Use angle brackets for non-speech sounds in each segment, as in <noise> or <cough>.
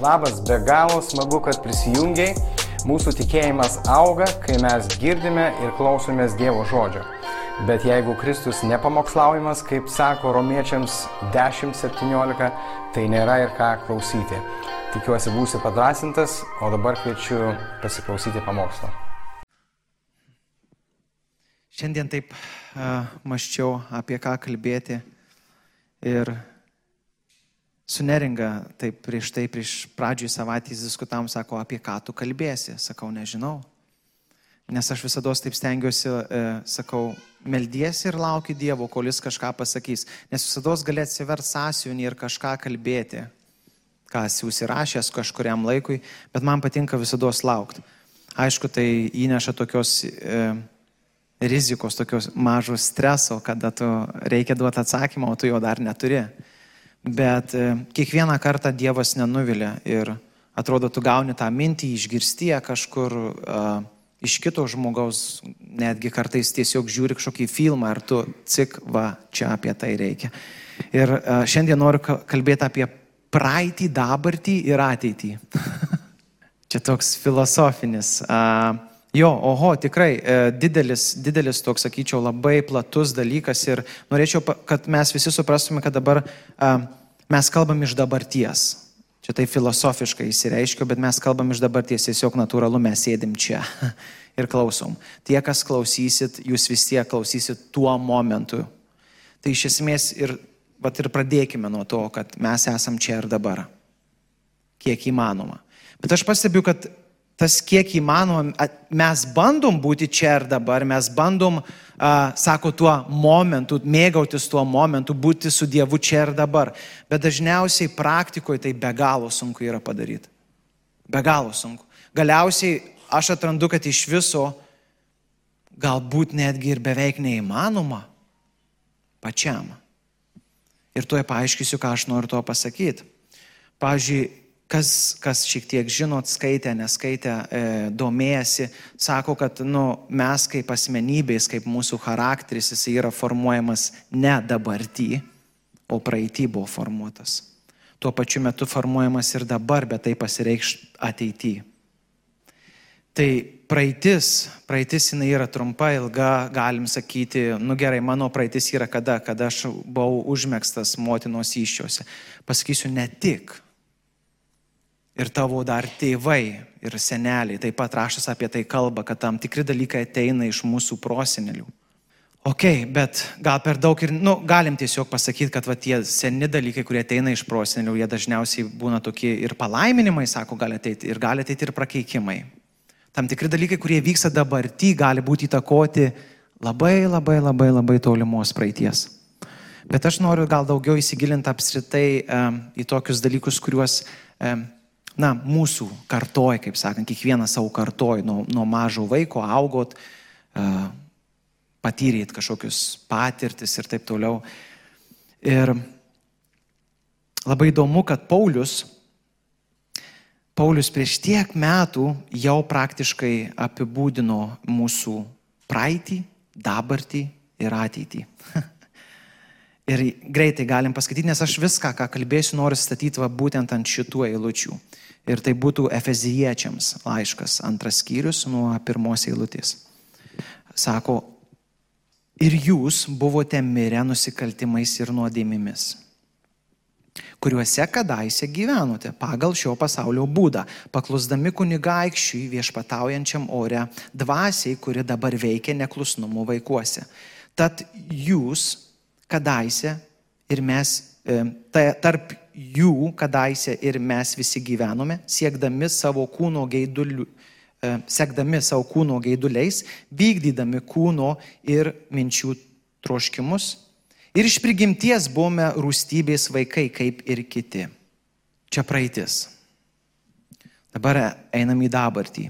Labas, be galo smagu, kad prisijungiai. Mūsų tikėjimas auga, kai mes girdime ir klausomės Dievo žodžio. Bet jeigu Kristus nepamokslaujamas, kaip sako romiečiams 10.17, tai nėra ir ką klausyti. Tikiuosi būsi padrasintas, o dabar kviečiu pasiklausyti pamokslo. Šiandien taip uh, maščiau apie ką kalbėti ir su neringa, taip prieš tai, prieš pradžioj savaitės diskutavom, sako, apie ką tu kalbėsi. Sakau, nežinau. Nes aš visada taip stengiuosi, e, sakau, meldiesi ir lauki Dievo, kol jis kažką pasakys. Nes visada gali atsiver sąsiunį ir kažką kalbėti, ką esi užsirašęs kažkuriam laikui, bet man patinka visada laukti. Aišku, tai įneša tokios e, rizikos, tokios mažos streso, kada tu reikia duoti atsakymą, o tu jo dar neturi. Bet e, kiekvieną kartą Dievas nenuvilia ir atrodo, tu gauni tą mintį, išgirstie kažkur. Uh, iš kito žmogaus, netgi kartais tiesiog žiūri kažkokį filmą ir tu cik, va, čia apie tai reikia. Ir uh, šiandien noriu kalbėti apie praeitį, dabartį ir ateitį. <laughs> čia toks filosofinis. Uh, jo, oho, tikrai didelis, didelis toks, sakyčiau, labai platus dalykas ir norėčiau, kad mes visi suprastume, kad dabar uh, mes kalbam iš dabarties. Čia tai filosofiškai įsireiškiu, bet mes kalbam iš dabarties, tiesiog natūralu mes sėdim čia <laughs> ir klausom. Tie, kas klausysit, jūs vis tiek klausysit tuo momentu. Tai iš esmės ir, vat ir pradėkime nuo to, kad mes esam čia ir dabar. Kiek įmanoma. Bet aš pastebiu, kad tas kiek įmanoma, mes bandom būti čia ir dabar, mes bandom, uh, sako, tuo momentu, mėgautis tuo momentu, būti su Dievu čia ir dabar. Bet dažniausiai praktikoje tai be galo sunku yra padaryti. Be galo sunku. Galiausiai aš atrandu, kad iš viso galbūt netgi ir beveik neįmanoma pačiam. Ir tuoj paaiškysiu, ką aš noriu to pasakyti. Pavyzdžiui, kas, kas šiek tiek žinot, skaitė, neskaitė, e, domėjasi, sako, kad nu, mes kaip asmenybės, kaip mūsų charakteris, jis yra formuojamas ne dabartį, o praeitį buvo formuotas. Tuo pačiu metu formuojamas ir dabar, bet tai pasireikš ateityje. Tai praeitis, praeitis jinai yra trumpa, ilga, galim sakyti, nu gerai, mano praeitis yra kada, kada aš buvau užmėgstas motinos iššiose. Pasakysiu ne tik, ir tavo dar tėvai ir seneliai. Taip pat raštas apie tai kalba, kad tam tikri dalykai ateina iš mūsų prosenelių. Ok, bet gal per daug ir, nu, galim tiesiog pasakyti, kad va, tie seni dalykai, kurie ateina iš prosenelių, jie dažniausiai būna tokie ir palaiminimai, sako, gali ateiti, ir gali ateiti ir prakeikimai. Tam tikri dalykai, kurie vyksta dabartį, gali būti įtakoti labai, labai, labai, labai tolimos praeities. Bet aš noriu gal daugiau įsigilinti apskritai um, į tokius dalykus, kuriuos um, na, mūsų kartoj, kaip sakant, kiekvienas savo kartoj, nuo, nuo mažo vaiko augot, patyrėt kažkokius patirtis ir taip toliau. Ir labai įdomu, kad Paulius, Paulius prieš tiek metų jau praktiškai apibūdino mūsų praeitį, dabartį ir ateitį. <laughs> ir greitai galim paskaityti, nes aš viską, ką kalbėsiu, noriu statyti va, būtent ant šitų eilučių. Ir tai būtų Efeziečiams laiškas, antras skyrius nuo pirmos eilutės. Sako, ir jūs buvote mirę nusikaltimais ir nuodėmimis, kuriuose kadaise gyvenote pagal šio pasaulio būdą, paklusdami kunigaikščiui viešpataujančiam ore, dvasiai, kuri dabar veikia neklusnumo vaikuose. Tad jūs kadaise ir mes, e, tarp jų kadaise ir mes visi gyvenome, siekdami savo kūno gaidulių, e, sekdami savo kūno gaiduliais, vykdydami kūno ir minčių troškimus. Ir iš prigimties buvome rūstybės vaikai, kaip ir kiti. Čia praeitis. Dabar einam į dabartį.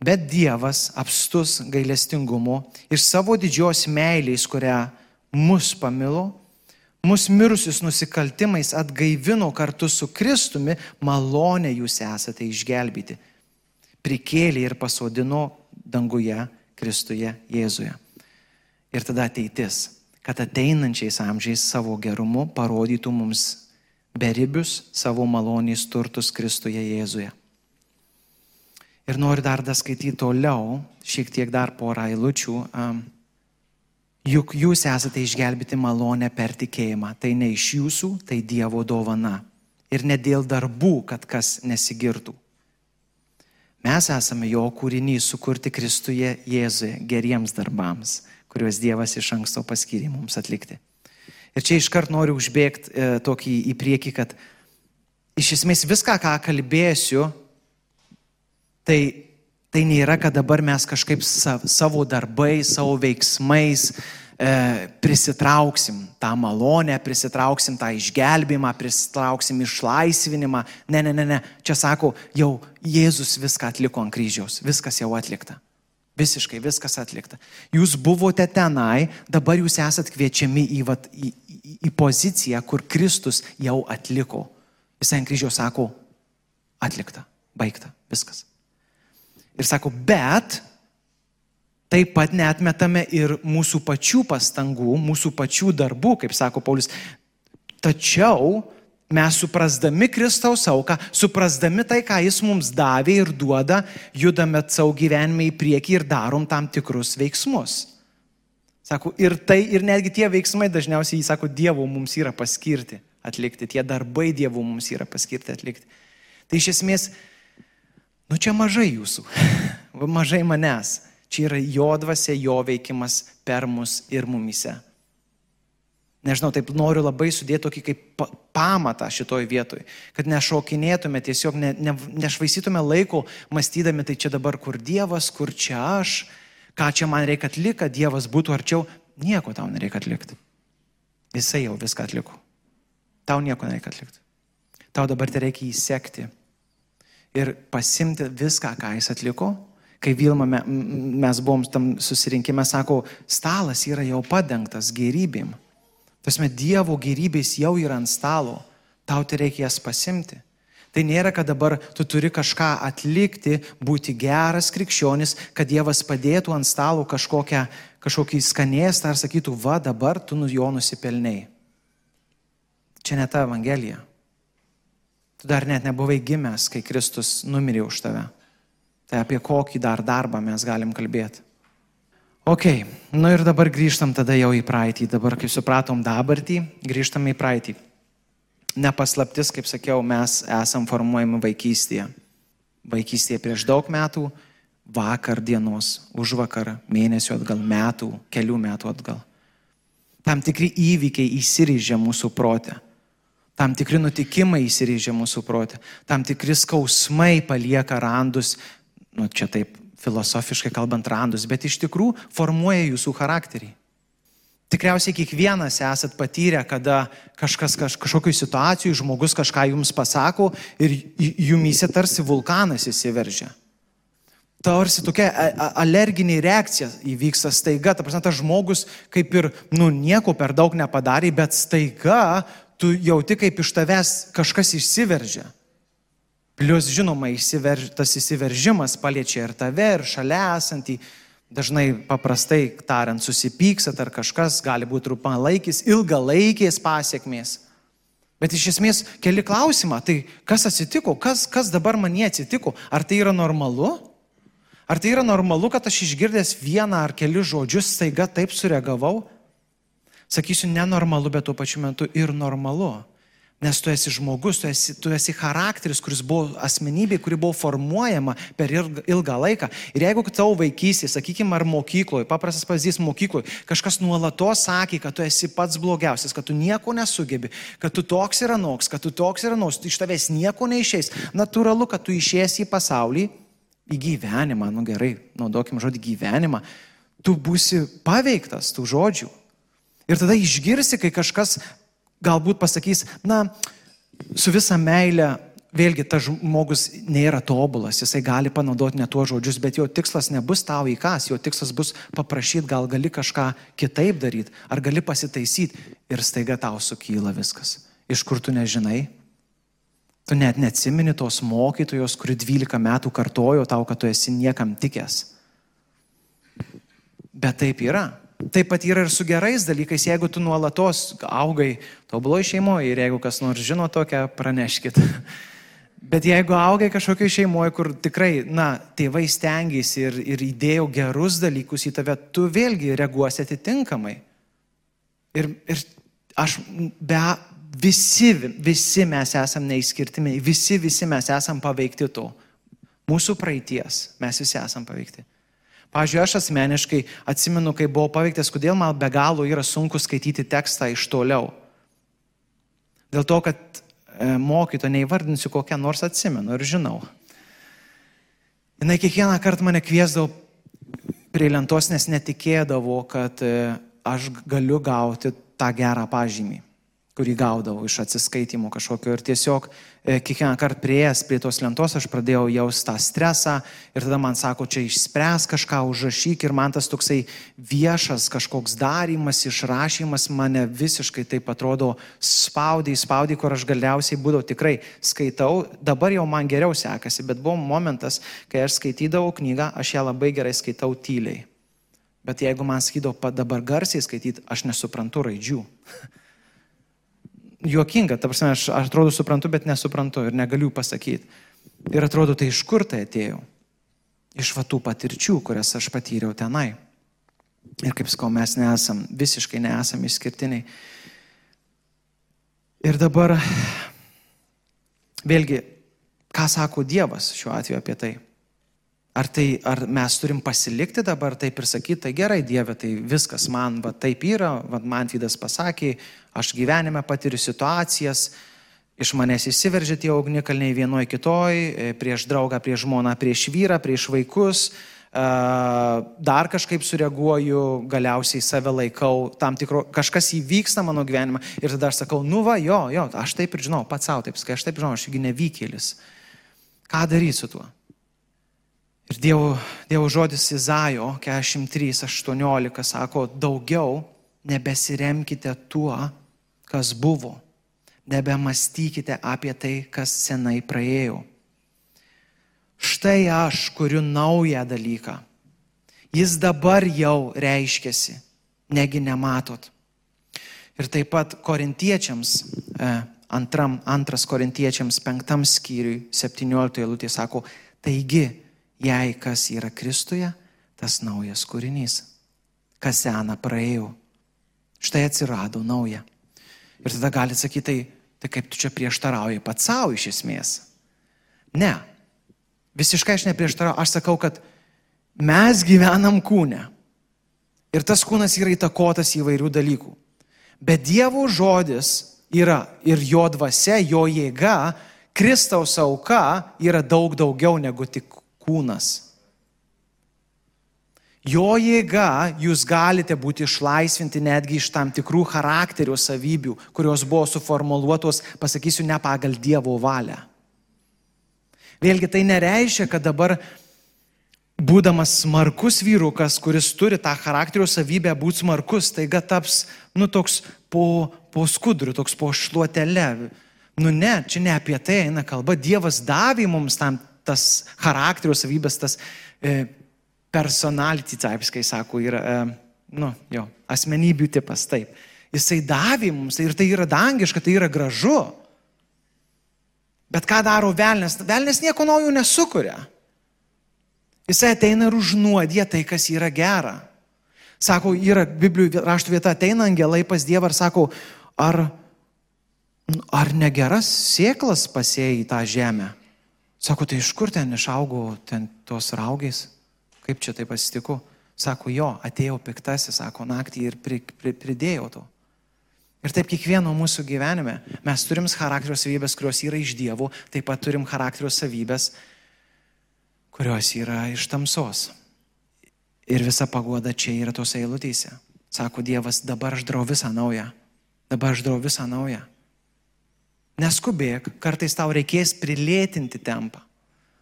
Bet Dievas apstus gailestingumu iš savo didžios meilės, kurią mus pamilo, mus mirusius nusikaltimais atgaivino kartu su Kristumi, malonė jūs esate išgelbėti. Prikėlė ir pasodino danguje Kristuje Jėzuje. Ir tada ateitis, kad ateinančiais amžiais savo gerumu parodytų mums beribius savo maloniais turtus Kristuje Jėzuje. Ir noriu dar dar skaityti toliau, šiek tiek dar porą eilučių. Um, Juk jūs esate išgelbėti malonę per tikėjimą. Tai ne iš jūsų, tai Dievo dovana. Ir ne dėl darbų, kad kas nesigirtų. Mes esame jo kūrinys sukurti Kristuje Jėzuje geriems darbams, kuriuos Dievas iš anksto paskyrė mums atlikti. Ir čia iškart noriu užbėgti e, tokį į priekį, kad iš esmės viską, ką kalbėsiu, tai, tai nėra, kad dabar mes kažkaip savo darbais, savo veiksmais e, prisitrauksim tą malonę, prisitrauksim tą išgelbimą, prisitrauksim išlaisvinimą. Ne, ne, ne, ne. Čia sako, jau Jėzus viską atliko ant kryžiaus, viskas jau atlikta. Visiškai viskas atlikta. Jūs buvote tenai, dabar jūs esat kviečiami į, vat, į, į, į poziciją, kur Kristus jau atliko. Jis ant kryžiaus sako, atlikta, baigta, viskas. Ir sako, bet taip pat netmetame ir mūsų pačių pastangų, mūsų pačių darbų, kaip sako Paulius. Tačiau mes suprasdami Kristaus auką, suprasdami tai, ką Jis mums davė ir duoda, judame savo gyvenime į priekį ir darom tam tikrus veiksmus. Sako, ir tai, ir netgi tie veiksmai dažniausiai, jis sako, Dievo mums yra paskirti atlikti, tie darbai Dievo mums yra paskirti atlikti. Tai iš esmės, nu čia mažai jūsų, <laughs> mažai manęs. Čia yra jo dvasia, jo veikimas per mus ir mumise nežinau, taip noriu labai sudėti tokį kaip pamatą šitoj vietoj, kad nešokinėtume, tiesiog ne, ne, nešvaisytume laiko mąstydami, tai čia dabar kur Dievas, kur čia aš, ką čia man reikia atlikti, kad Dievas būtų arčiau, nieko tau nereikia atlikti. Jisai jau viską atliko. Tau nieko nereikia atlikti. Tau dabar tai reikia įsekti ir pasimti viską, ką jis atliko. Kai Vilma mes buvom tam susirinkime, sako, stalas yra jau padengtas gerybėm. Tasme, Dievo gerybės jau yra ant stalo, tau tai reikia jas pasimti. Tai nėra, kad dabar tu turi kažką atlikti, būti geras krikščionis, kad Dievas padėtų ant stalo kažkokią, kažkokį skanėstą ar sakytų, va dabar tu nu jo nusipelniai. Čia ne ta Evangelija. Tu dar net nebuvai gimęs, kai Kristus numirė už tave. Tai apie kokį dar darbą mes galim kalbėti. Ok, nu ir dabar grįžtam tada jau į praeitį. Dabar, kaip supratom dabartį, grįžtam į praeitį. Nepaslaptis, kaip sakiau, mes esam formuojami vaikystėje. Vaikystėje prieš daug metų, vakar dienos, už vakar, mėnesio atgal, metų, kelių metų atgal. Tam tikri įvykiai įsiryžė mūsų protę. Tam tikri nutikimai įsiryžė mūsų protę. Tam tikri skausmai palieka randus, nu čia taip filosofiškai kalbant, randus, bet iš tikrųjų formuoja jūsų charakterį. Tikriausiai kiekvienas esat patyrę, kada kažkas kaž, kažkokiu situacijų žmogus kažką jums pasako ir jumyse tarsi vulkanas įsiveržia. Tarsi tokia alerginė reakcija įvyksta staiga, ta prasme, tas žmogus kaip ir, nu, nieko per daug nepadarė, bet staiga tu jauti, kaip iš tavęs kažkas išsiveržia. Plius, žinoma, įsiverž, tas įsiveržimas paliečia ir tave, ir šalia esantį. Dažnai paprastai tariant, susipyksat ar kažkas gali būti trumpalaikis, ilgalaikės pasiekmės. Bet iš esmės keli klausimą, tai kas atsitiko, kas, kas dabar man atsitiko, ar tai yra normalu? Ar tai yra normalu, kad aš išgirdęs vieną ar kelius žodžius staiga taip sureagavau? Sakysiu, nenormalu, bet tuo pačiu metu ir normalu. Nes tu esi žmogus, tu esi, tu esi charakteris, kuris buvo asmenybė, kuri buvo formuojama per ilgą laiką. Ir jeigu tavo vaikystė, sakykime, ar mokykloje, paprastas pavyzdys mokykloje, kažkas nuolatos sakė, kad tu esi pats blogiausias, kad tu nieko nesugebi, kad tu toks ir anoks, kad tu toks ir anoks, iš tavęs nieko neišeis. Natūralu, kad tu išėsi į pasaulį, į gyvenimą, nu gerai, naudokim žodį gyvenimą, tu būsi paveiktas tų žodžių. Ir tada išgirsi, kai kažkas galbūt pasakys, na, su visa meile, vėlgi tas žmogus nėra tobulas, jisai gali panaudoti ne tuos žodžius, bet jo tikslas nebus tau įkas, jo tikslas bus paprašyti, gal gali kažką kitaip daryti, ar gali pasitaisyti ir staiga tau sukyla viskas. Iš kur tu nežinai? Tu net neatsimeni tos mokytojos, kuri 12 metų kartojo tau, kad tu esi niekam tikęs. Bet taip yra. Taip pat yra ir su gerais dalykais, jeigu tu nuolatos augai tobuloje šeimoje ir jeigu kas nors žino tokią, praneškit. <laughs> Bet jeigu augai kažkokioje šeimoje, kur tikrai, na, tėvai stengiasi ir, ir įdėjo gerus dalykus į tave, tu vėlgi reaguosi atitinkamai. Ir, ir aš be, visi, visi mes esame neįskirtimi, visi, visi mes esame paveikti to. Mūsų praeities mes visi esame paveikti. Pavyzdžiui, aš asmeniškai atsimenu, kai buvau paveiktas, kodėl man be galo yra sunku skaityti tekstą iš toliau. Dėl to, kad E, mokyto, neįvardinsiu kokią nors atsimenu ir žinau. Jis kiekvieną kartą mane kviesdavo prie lentos, nes netikėdavo, kad e, aš galiu gauti tą gerą pažymį kurį gaudavau iš atsiskaitimų kažkokio. Ir tiesiog e, kiekvieną kartą prieėjęs prie tos lentos aš pradėjau jausti tą stresą ir tada man sako, čia išspręs kažką, užrašyk ir man tas toksai viešas kažkoks darimas, išrašymas mane visiškai taip atrodo spaudė, spaudė, kur aš galiausiai būdavau tikrai skaitau, dabar jau man geriau sekasi, bet buvo momentas, kai aš skaitydavau knygą, aš ją labai gerai skaitau tyliai. Bet jeigu man sakydavo dabar garsiai skaityti, aš nesuprantu raidžių. <laughs> juokinga, ta prasme, aš, aš atrodo suprantu, bet nesuprantu ir negaliu pasakyti. Ir atrodo, tai iš kur tai atėjo? Iš va tų patirčių, kurias aš patyriau tenai. Ir kaip sakau, mes nesam, visiškai nesam išskirtiniai. Ir dabar, vėlgi, ką sako Dievas šiuo atveju apie tai? Ar, tai, ar mes turim pasilikti dabar taip ir sakyti, tai gerai, Dieve, tai viskas man, va taip yra, va man Vydas pasakė, aš gyvenime patiriu situacijas, iš manęs įsiveržia tie ugnikalniai vienoje kitoje, prieš draugą, prieš žmoną, prieš vyrą, prieš vaikus, dar kažkaip sureaguoju, galiausiai save laikau, tam tikro, kažkas įvyksta mano gyvenime ir tada aš sakau, nu va, jo, jo, aš taip ir žinau, pats savo taip, kai aš taip žinau, aš juk nevykėlis. Ką daryti su tuo? Ir Dievo, Dievo žodis Izaijo 43.18 sako, daugiau nebesiremkite tuo, kas buvo, nebemastykite apie tai, kas senai praėjo. Štai aš kuriu naują dalyką. Jis dabar jau reiškiasi, negi nematot. Ir taip pat korintiečiams, e, antram, antras korintiečiams penktam skyriui, 17 eilutė sako, taigi Jei kas yra Kristuje, tas naujas kūrinys. Kas sena praėjo. Štai atsirado nauja. Ir tada gali sakyti, tai, tai kaip tu čia prieštarauji pats savo iš esmės. Ne. Visiškai aš neprieštarauju. Aš sakau, kad mes gyvenam kūne. Ir tas kūnas yra įtakotas įvairių dalykų. Bet Dievo žodis yra ir jo dvasia, jo jėga, Kristaus auka yra daug daugiau negu tik kūnas. Jo jėga jūs galite būti išlaisvinti netgi iš tam tikrų charakterio savybių, kurios buvo suformuoluotos, pasakysiu, ne pagal Dievo valią. Vėlgi tai nereiškia, kad dabar būdamas smarkus vyrukas, kuris turi tą charakterio savybę būti smarkus, taiga taps, nu, toks po, po skudriu, toks po šluotelė. Nu ne, čia ne apie tai eina kalba. Dievas davė mums tam tas charakterio savybės, tas e, personality types, kai sako, yra, e, nu, jo, asmenybių tipas, taip. Jisai davė mums ir tai yra dangiška, tai yra gražu. Bet ką daro velnės? Velnės nieko naujo nesukuria. Jisai ateina ir užnuodė tai, kas yra gera. Sako, yra Biblijų raštų vieta, ateina angelai pas Dievą ir sako, ar, ar negeras sėklas pasėjai tą žemę? Sako, tai iš kur ten išaugau ten tos raugės? Kaip čia taip atsitiko? Sako, jo, atėjo piktasis, sako, naktį ir pri, pri, pridėjau to. Ir taip kiekvieno mūsų gyvenime mes turim charakterio savybės, kurios yra iš dievų, taip pat turim charakterio savybės, kurios yra iš tamsos. Ir visa pagoda čia yra tos eilutėse. Sako Dievas, dabar aš darau visą naują. Dabar aš darau visą naują. Neskubėk, kartais tau reikės prilėtinti tempą.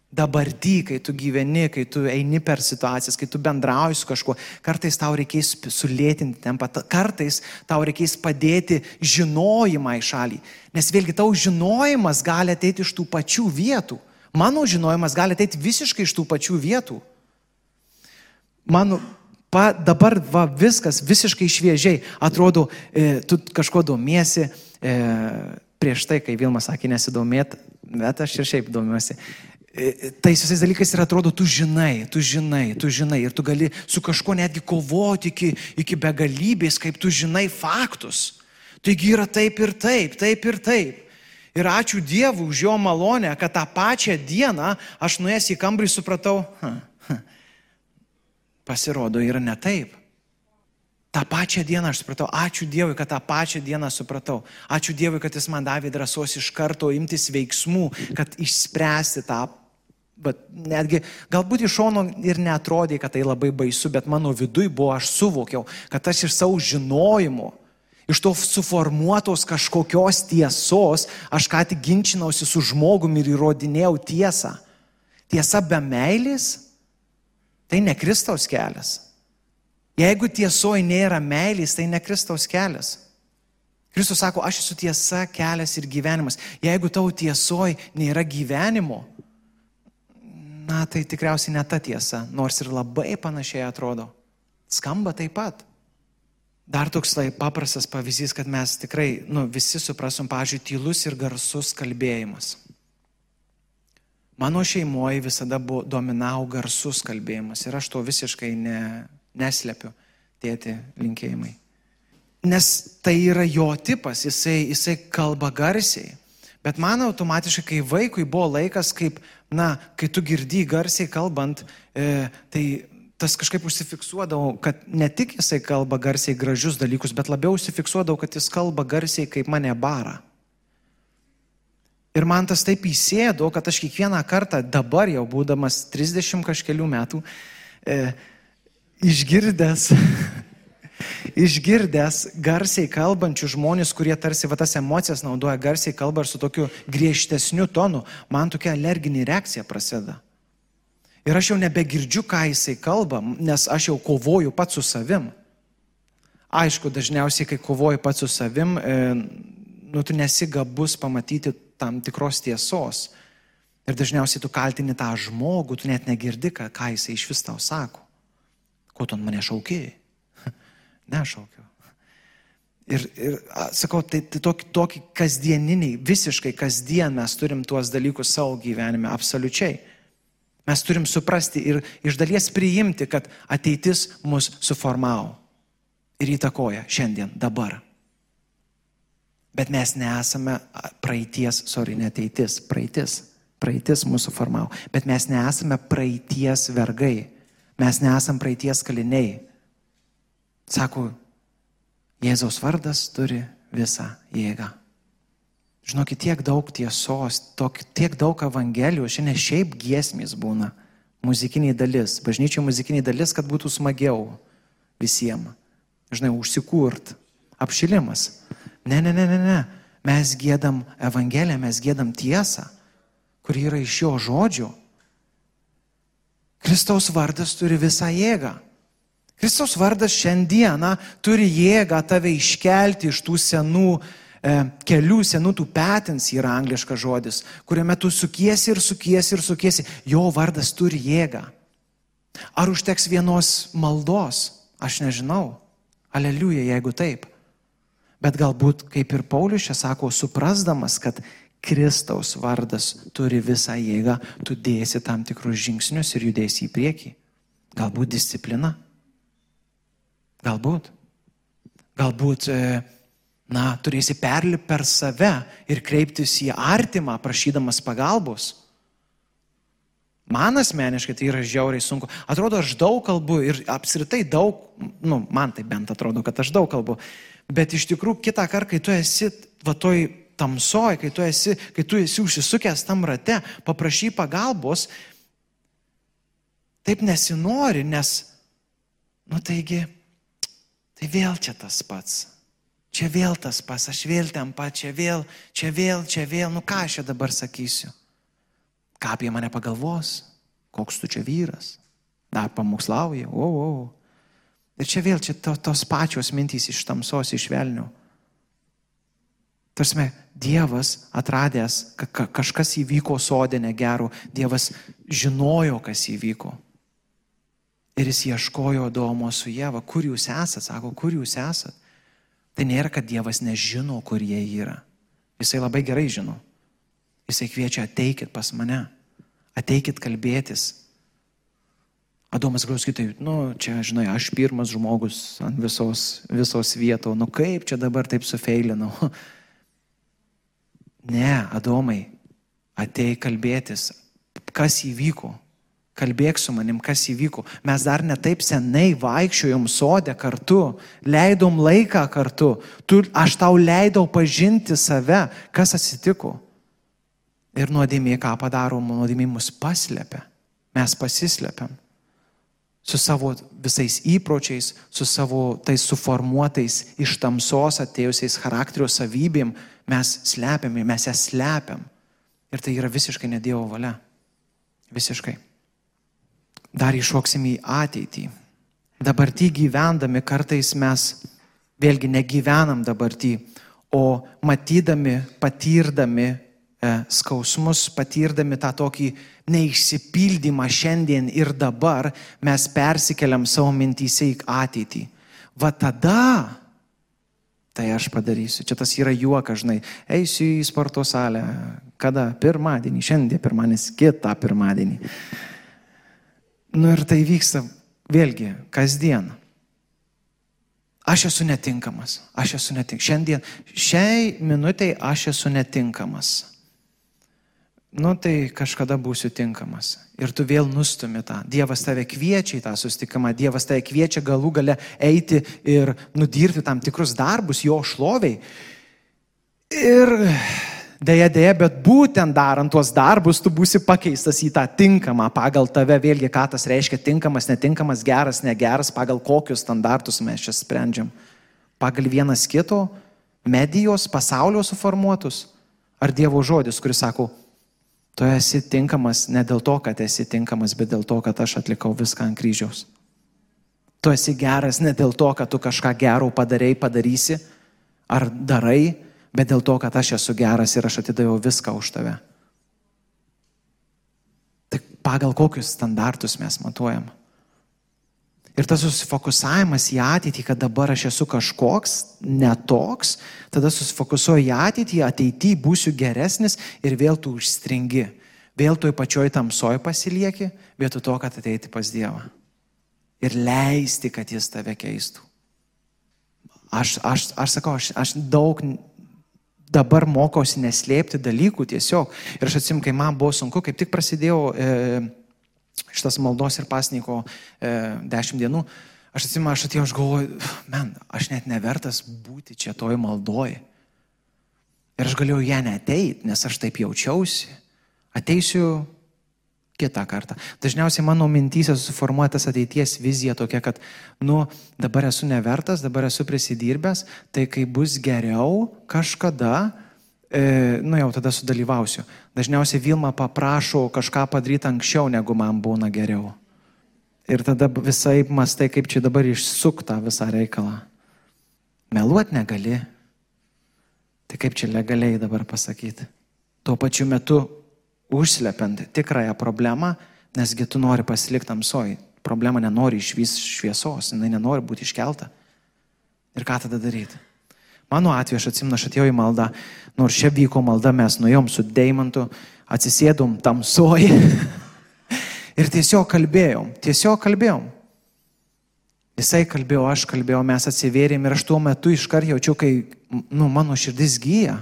Dabartį, kai tu gyveni, kai tu eini per situacijas, kai tu bendrauji su kažkuo, kartais tau reikės sulėtinti tempą, kartais tau reikės padėti žinojimą į šalį. Nes vėlgi tau žinojimas gali ateiti iš tų pačių vietų. Mano žinojimas gali ateiti visiškai iš tų pačių vietų. Mano Pa, dabar va, viskas visiškai šviežiai. Atrodo, e, tu kažko domiesi. E, prieš tai, kai Vilma sakė nesidomėt, bet aš ir šiaip domiuosi. E, tais visais dalykais ir atrodo, tu žinai, tu žinai, tu žinai ir tu gali su kažkuo netgi kovoti iki, iki begalybės, kaip tu žinai faktus. Taigi yra taip ir taip, taip ir taip. Ir ačiū Dievui už jo malonę, kad tą pačią dieną aš nuėjęs į kambarį supratau, ha, ha, pasirodo, yra ne taip. Ta pačią dieną aš supratau, ačiū Dievui, kad tą pačią dieną supratau. Ačiū Dievui, kad Jis man davė drąsos iš karto imtis veiksmų, kad išspręsti tą. Bet netgi galbūt iš šono ir netrodė, kad tai labai baisu, bet mano vidui buvo, aš suvokiau, kad aš iš savo žinojimo, iš to suformuotos kažkokios tiesos, aš ką tik ginčinausi su žmogumi ir įrodinėjau tiesą. Tiesa be meilės Tai ne Kristaus kelias. Jeigu tiesoji nėra meilės, tai ne Kristaus kelias. Kristus sako, aš esu tiesa, kelias ir gyvenimas. Jeigu tau tiesoji nėra gyvenimo, na tai tikriausiai ne ta tiesa, nors ir labai panašiai atrodo. Skamba taip pat. Dar toks tai paprastas pavyzdys, kad mes tikrai, nu, visi suprasom, pažiūrėjau, tylus ir garsus kalbėjimas. Mano šeimoje visada buvo dominau garsus kalbėjimas ir aš to visiškai ne, neslepiu, tėti linkėjimai. Nes tai yra jo tipas, jisai, jisai kalba garsiai. Bet man automatiškai, kai vaikui buvo laikas, kaip, na, kai tu girdi garsiai kalbant, e, tai tas kažkaip užsifiksuodavau, kad ne tik jisai kalba garsiai gražius dalykus, bet labiau užsifiksuodavau, kad jis kalba garsiai kaip mane bara. Ir man tas taip įsėdo, kad aš kiekvieną kartą dabar jau būdamas 30 kažkelių metų, e, išgirdęs, <laughs> išgirdęs garsiai kalbančių žmonės, kurie tarsi va tas emocijas naudoja garsiai kalba ir su tokiu griežtesniu tonu, man tokia alerginė reakcija prasideda. Ir aš jau nebegirdžiu, ką jisai kalba, nes aš jau kovoju pats su savim. Aišku, dažniausiai, kai kovoji pats su savim, e, nu, tu nesi gabus pamatyti tam tikros tiesos. Ir dažniausiai tu kaltini tą žmogų, tu net negirdi, ką, ką jisai iš vis tau sako. Ko tu mane šaukiai? Nešaukiu. Ir, ir sakau, tai, tai tokį, tokį kasdieniniai, visiškai kasdien mes turim tuos dalykus savo gyvenime, absoliučiai. Mes turim suprasti ir iš dalies priimti, kad ateitis mus suformavo ir įtakoja šiandien, dabar. Bet mes nesame praeities, sorry, neteitis, praeitis. Praeitis mūsų formavo. Bet mes nesame praeities vergai. Mes nesame praeities kaliniai. Sako, Jėzaus vardas turi visą jėgą. Žinokit, tiek daug tiesos, tok, tiek daug evangelijų, šiandien šiaip giesmės būna. Muzikiniai dalis, bažnyčių muzikiniai dalis, kad būtų smagiau visiems. Žinai, užsikurt, apšilimas. Ne, ne, ne, ne, ne. Mes gėdam Evangeliją, mes gėdam tiesą, kuri yra iš jo žodžių. Kristaus vardas turi visą jėgą. Kristaus vardas šiandieną turi jėgą tave iškelti iš tų senų e, kelių, senų tų petins yra angliškas žodis, kuriame tu sukiesi ir sukiesi ir sukiesi. Jo vardas turi jėgą. Ar užteks vienos maldos? Aš nežinau. Aleliuja, jeigu taip. Bet galbūt, kaip ir Paulius čia sako, suprasdamas, kad Kristaus vardas turi visą jėgą, tu dėsi tam tikrus žingsnius ir judėsi į priekį. Galbūt disciplina. Galbūt. Galbūt, e, na, turėsi perlipti per save ir kreiptis į artimą, prašydamas pagalbos. Man asmeniškai tai yra žiauriai sunku. Atrodo, aš daug kalbu ir apskritai daug, nu, man tai bent atrodo, kad aš daug kalbu, Bet iš tikrųjų kitą kartą, kai tu esi va toj tamsoj, kai tu esi, kai tu esi užsisukęs tam rate, paprašy pagalbos, taip nesinori, nes, nu taigi, tai vėl čia tas pats. Čia vėl tas pats, aš vėl ten pat, čia vėl, čia vėl, čia vėl, nu ką aš čia dabar sakysiu? Ką apie mane pagalvos? Koks tu čia vyras? Dar pamokslauji? O, o. Ir čia vėl čia to, tos pačios mintys iš tamsos, iš velnių. Tarsi Dievas atradęs, ka kažkas įvyko sodė negerų, Dievas žinojo, kas įvyko. Ir jis ieškojo Adomo su Jėva, kur jūs esate, sako, kur jūs esate. Tai nėra, kad Dievas nežino, kur jie yra. Jisai labai gerai žino. Jisai kviečia ateikit pas mane, ateikit kalbėtis. Adomas gal sakytų, nu, čia, žinai, aš pirmas žmogus ant visos, visos vietos, nu kaip čia dabar taip sufeilinau. <laughs> Ne, Adomai, atei kalbėtis, kas įvyko, kalbėk su manim, kas įvyko. Mes dar netaip senai vaikščiojom sodė kartu, leidom laiką kartu, tu, aš tau leidau pažinti save, kas atsitiko. Ir nuodėmė, ką padarom, nuodėmė mus paslėpia, mes pasislepiam. Su savo visais įpročiais, su savo tais suformuotais iš tamsos atėjusiais charakterio savybėm, mes slepiam, mes jas slepiam. Ir tai yra visiškai ne Dievo valia. Visiškai dar iššoksim į ateitį. Dabartį gyvendami kartais mes vėlgi negyvenam dabartį, o matydami, patirdami e, skausmus, patirdami tą tokį neišsipildymą šiandien ir dabar, mes persikeliam savo mintyse į ateitį. Va tada tai aš padarysiu. Čia tas yra juokas, žinai, eisiu į sporto salę. Kada? Pirmadienį, šiandien pirmadienis, kitą pirmadienį. Nu ir tai vyksta vėlgi kasdien. Aš esu netinkamas, aš esu netinkamas. Šiandien, šiai minutiai aš esu netinkamas. Nu tai kažkada būsiu tinkamas. Ir tu vėl nustumi tą. Dievas tave kviečia į tą sustikimą, Dievas tave kviečia galų gale eiti ir nudirti tam tikrus darbus jo šloviai. Ir Deja, deja, bet būtent darant tuos darbus, tu būsi pakeistas į tą tinkamą pagal tave, vėlgi, ką tas reiškia tinkamas, netinkamas, geras, negeras, pagal kokius standartus mes čia sprendžiam. Pagal vienas kito, medijos, pasaulio suformuotus, ar Dievo žodis, kuris sako, tu esi tinkamas ne dėl to, kad esi tinkamas, bet dėl to, kad aš atlikau viską ant kryžiaus. Tu esi geras ne dėl to, kad tu kažką gero padarėjai, padarysi, ar darai, bet dėl to, kad aš esu geras ir aš atidaviau viską už tave. Tai pagal kokius standartus mes matuojam? Ir tas susifokusavimas į ateitį, kad dabar aš esu kažkoks, netoks, tada susifokusuoju į ateitį, ateityje būsiu geresnis ir vėl tu užstringi. Vėl toj pačioj tamsoj pasilieki, vietoj to, kad ateiti pas Dievą. Ir leisti, kad Jis tave keistų. Aš, aš, aš sakau, aš, aš daug dabar mokausi neslėpti dalykų tiesiog. Ir aš atsim, kai man buvo sunku, kaip tik prasidėjo e, šitas maldos ir pasniko e, dešimt dienų, aš atsimenu, aš atėjau, aš galvoju, men, aš net nevertas būti čia toj maldoj. Ir aš galėjau ją neteit, nes aš taip jaučiausi. Ateisiu kitą kartą. Dažniausiai mano mintysė susiformuoja tas ateities vizija tokia, kad, nu, dabar esu nevertas, dabar esu prisidirbęs, tai kai bus geriau kažkada, e, nu jau tada sudalyvausiu. Dažniausiai Vilma paprašo kažką padaryti anksčiau, negu man būna geriau. Ir tada visai mastai, kaip čia dabar išsuktą visą reikalą. Meluot negali. Tai kaip čia legaliai dabar pasakyti? Tuo pačiu metu užslepiant tikrąją problemą, nesgi tu nori pasilikti tamsoj. Problema nenori išvys šviesos, jinai nenori būti iškelta. Ir ką tada daryti? Mano atveju aš atsimenu, aš atėjau į maldą, nors čia vyko malda, mes nuėjom su Deimantu, atsisėdom tamsoj <laughs> ir tiesiog kalbėjom, tiesiog kalbėjom. Jisai kalbėjo, aš kalbėjau, mes atsivėrėm ir aš tuo metu iškart jaučiu, kai nu, mano širdis gyja.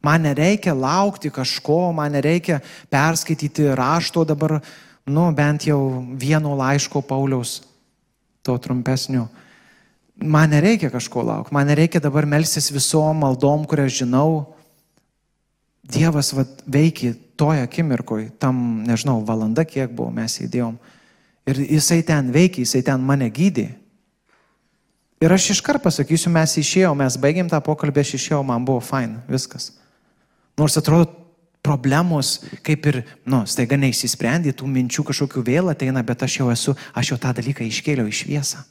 Man nereikia laukti kažko, man nereikia perskaityti rašto dabar, nu, bent jau vieno laiško Pauliaus, to trumpesnio. Man nereikia kažko laukti, man nereikia dabar melsis visom maldom, kurias žinau. Dievas vat, veikia toje akimirkoje, tam, nežinau, valanda kiek buvo, mes įdėjom. Ir jisai ten veikia, jisai ten mane gydė. Ir aš iškart pasakysiu, mes išėjome, mes baigėm tą pokalbį, aš išėjau, man buvo fain, viskas. Nors atrodo, problemos kaip ir, nu, staiga neįsisprendė, tų minčių kažkokių vėl ateina, bet aš jau esu, aš jau tą dalyką iškėliau į šviesą.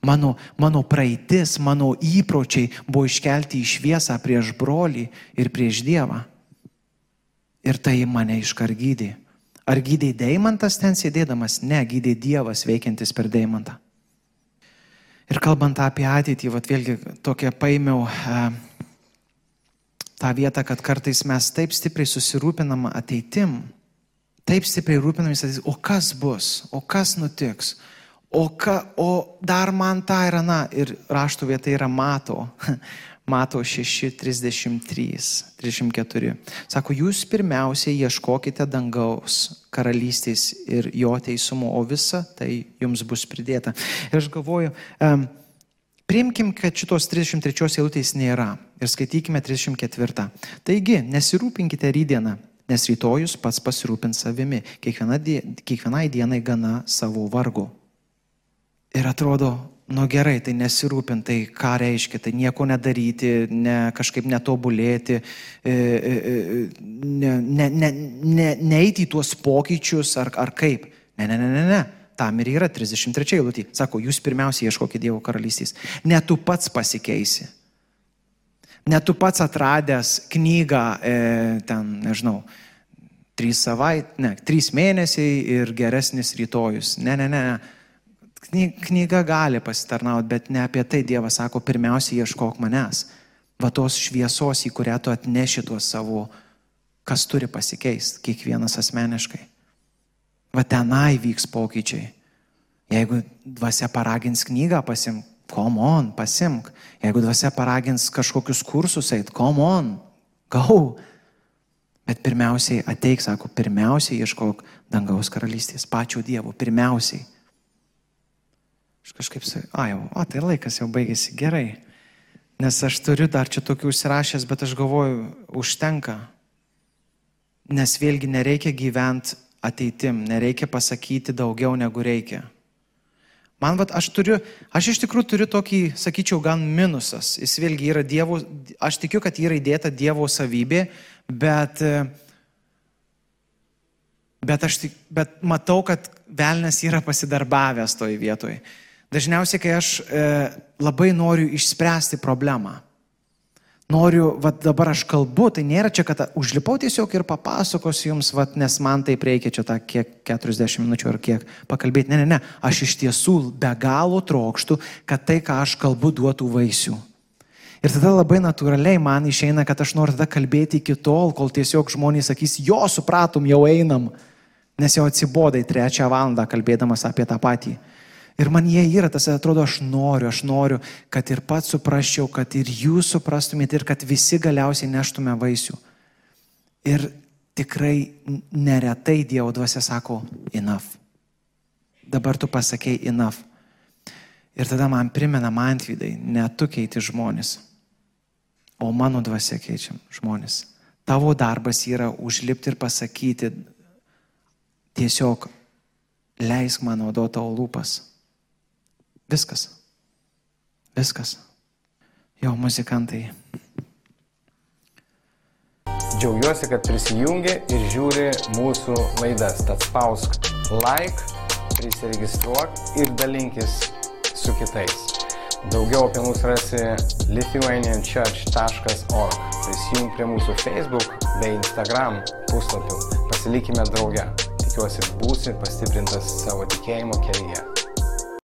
Mano, mano praeitis, mano įpročiai buvo iškelti į šviesą prieš brolį ir prieš Dievą. Ir tai mane iškargydė. Ar gydai deimantas ten sėdėdamas? Ne, gydai Dievas veikiantis per deimantą. Ir kalbant apie ateitį, vat vėlgi tokia paėmiau e, tą vietą, kad kartais mes taip stipriai susirūpinam ateitim, taip stipriai rūpinamės ateitim, o kas bus, o kas nutiks, o, ka, o dar man tą ir aną, ir raštų vieta yra mato. <laughs> Mato 6, 33, 34. Sako, jūs pirmiausiai ieškokite dangaus karalystės ir jo teisumo, o visa tai jums bus pridėta. Ir aš galvoju, um, priimkim, kad šitos 33 eilutės nėra ir skaitykime 34. Taigi, nesirūpinkite rydieną, nes rytojus pats pasirūpins savimi, Kiekviena, kiekvienai dienai gana savo vargo. Ir atrodo, nu gerai, tai nesirūpintai, ką reiškia, tai nieko nedaryti, ne, kažkaip netobulėti, e, e, e, ne, ne, ne, ne, į tuos pokyčius ar, ar kaip. Ne, ne, ne, ne, ne. Tam ir yra 33 eilutė. Sako, jūs pirmiausia ieškokite Dievo karalystės. Ne tu pats pasikeisi. Ne tu pats atradęs knygą, e, ten, nežinau, trys savaitės, ne, trys mėnesiai ir geresnis rytojus. Ne, ne, ne, ne Knyga gali pasitarnauti, bet ne apie tai Dievas sako, pirmiausia ieškok manęs. Va tos šviesos, į kurią tu atneši tuos savo, kas turi pasikeisti, kiekvienas asmeniškai. Va tenai vyks pokyčiai. Jeigu dvasia paragins knygą, pasimk, come on, pasimk. Jeigu dvasia paragins kažkokius kursus eit, come on, go. Bet pirmiausiai ateik, sako, pirmiausiai ieškok dangaus karalystės, pačio Dievo, pirmiausiai. Aš kažkaip a jau, o tai laikas jau baigėsi gerai. Nes aš turiu dar čia tokių užsirašęs, bet aš galvoju, užtenka. Nes vėlgi nereikia gyventi ateitim, nereikia pasakyti daugiau negu reikia. Man, vat, aš turiu, aš iš tikrųjų turiu tokį, sakyčiau, gan minusas. Jis vėlgi yra Dievo, aš tikiu, kad yra įdėta Dievo savybė, bet, bet aš tik, bet matau, kad velnas yra pasidarbavęs toj vietoj. Dažniausiai, kai aš e, labai noriu išspręsti problemą, noriu, va dabar aš kalbu, tai nėra čia, kad užlipau tiesiog ir papasakosiu jums, va, nes man taip reikia čia tą kiek 40 minučių ar kiek pakalbėti. Ne, ne, ne, aš iš tiesų be galo trokštų, kad tai, ką aš kalbu, duotų vaisių. Ir tada labai natūraliai man išeina, kad aš noriu tada kalbėti iki tol, kol tiesiog žmonės sakys, jo, supratom, jau einam, nes jau atsibodai trečią valandą kalbėdamas apie tą patį. Ir man jie yra, tas atrodo, aš noriu, aš noriu, kad ir pats suprasčiau, kad ir jūs suprastumėte ir kad visi galiausiai neštume vaisių. Ir tikrai neretai Dievo dvasia sako, enough. Dabar tu pasakėjai enough. Ir tada man primena man atvydai, ne tu keiti žmonės, o mano dvasia keičiam žmonės. Tavo darbas yra užlipti ir pasakyti, tiesiog leisk man naudoti tavo lūpas Viskas. Viskas. Jo muzikantai. Džiaugiuosi, kad prisijungi ir žiūri mūsų laidas. Tad spausk like, prisiregistruok ir dalinkis su kitais. Daugiau apie mus rasi lithuanianchurch.org. Prisijung prie mūsų Facebook bei Instagram puslapių. Pasilikime drauge. Tikiuosi būsi pastiprintas savo tikėjimo kelyje.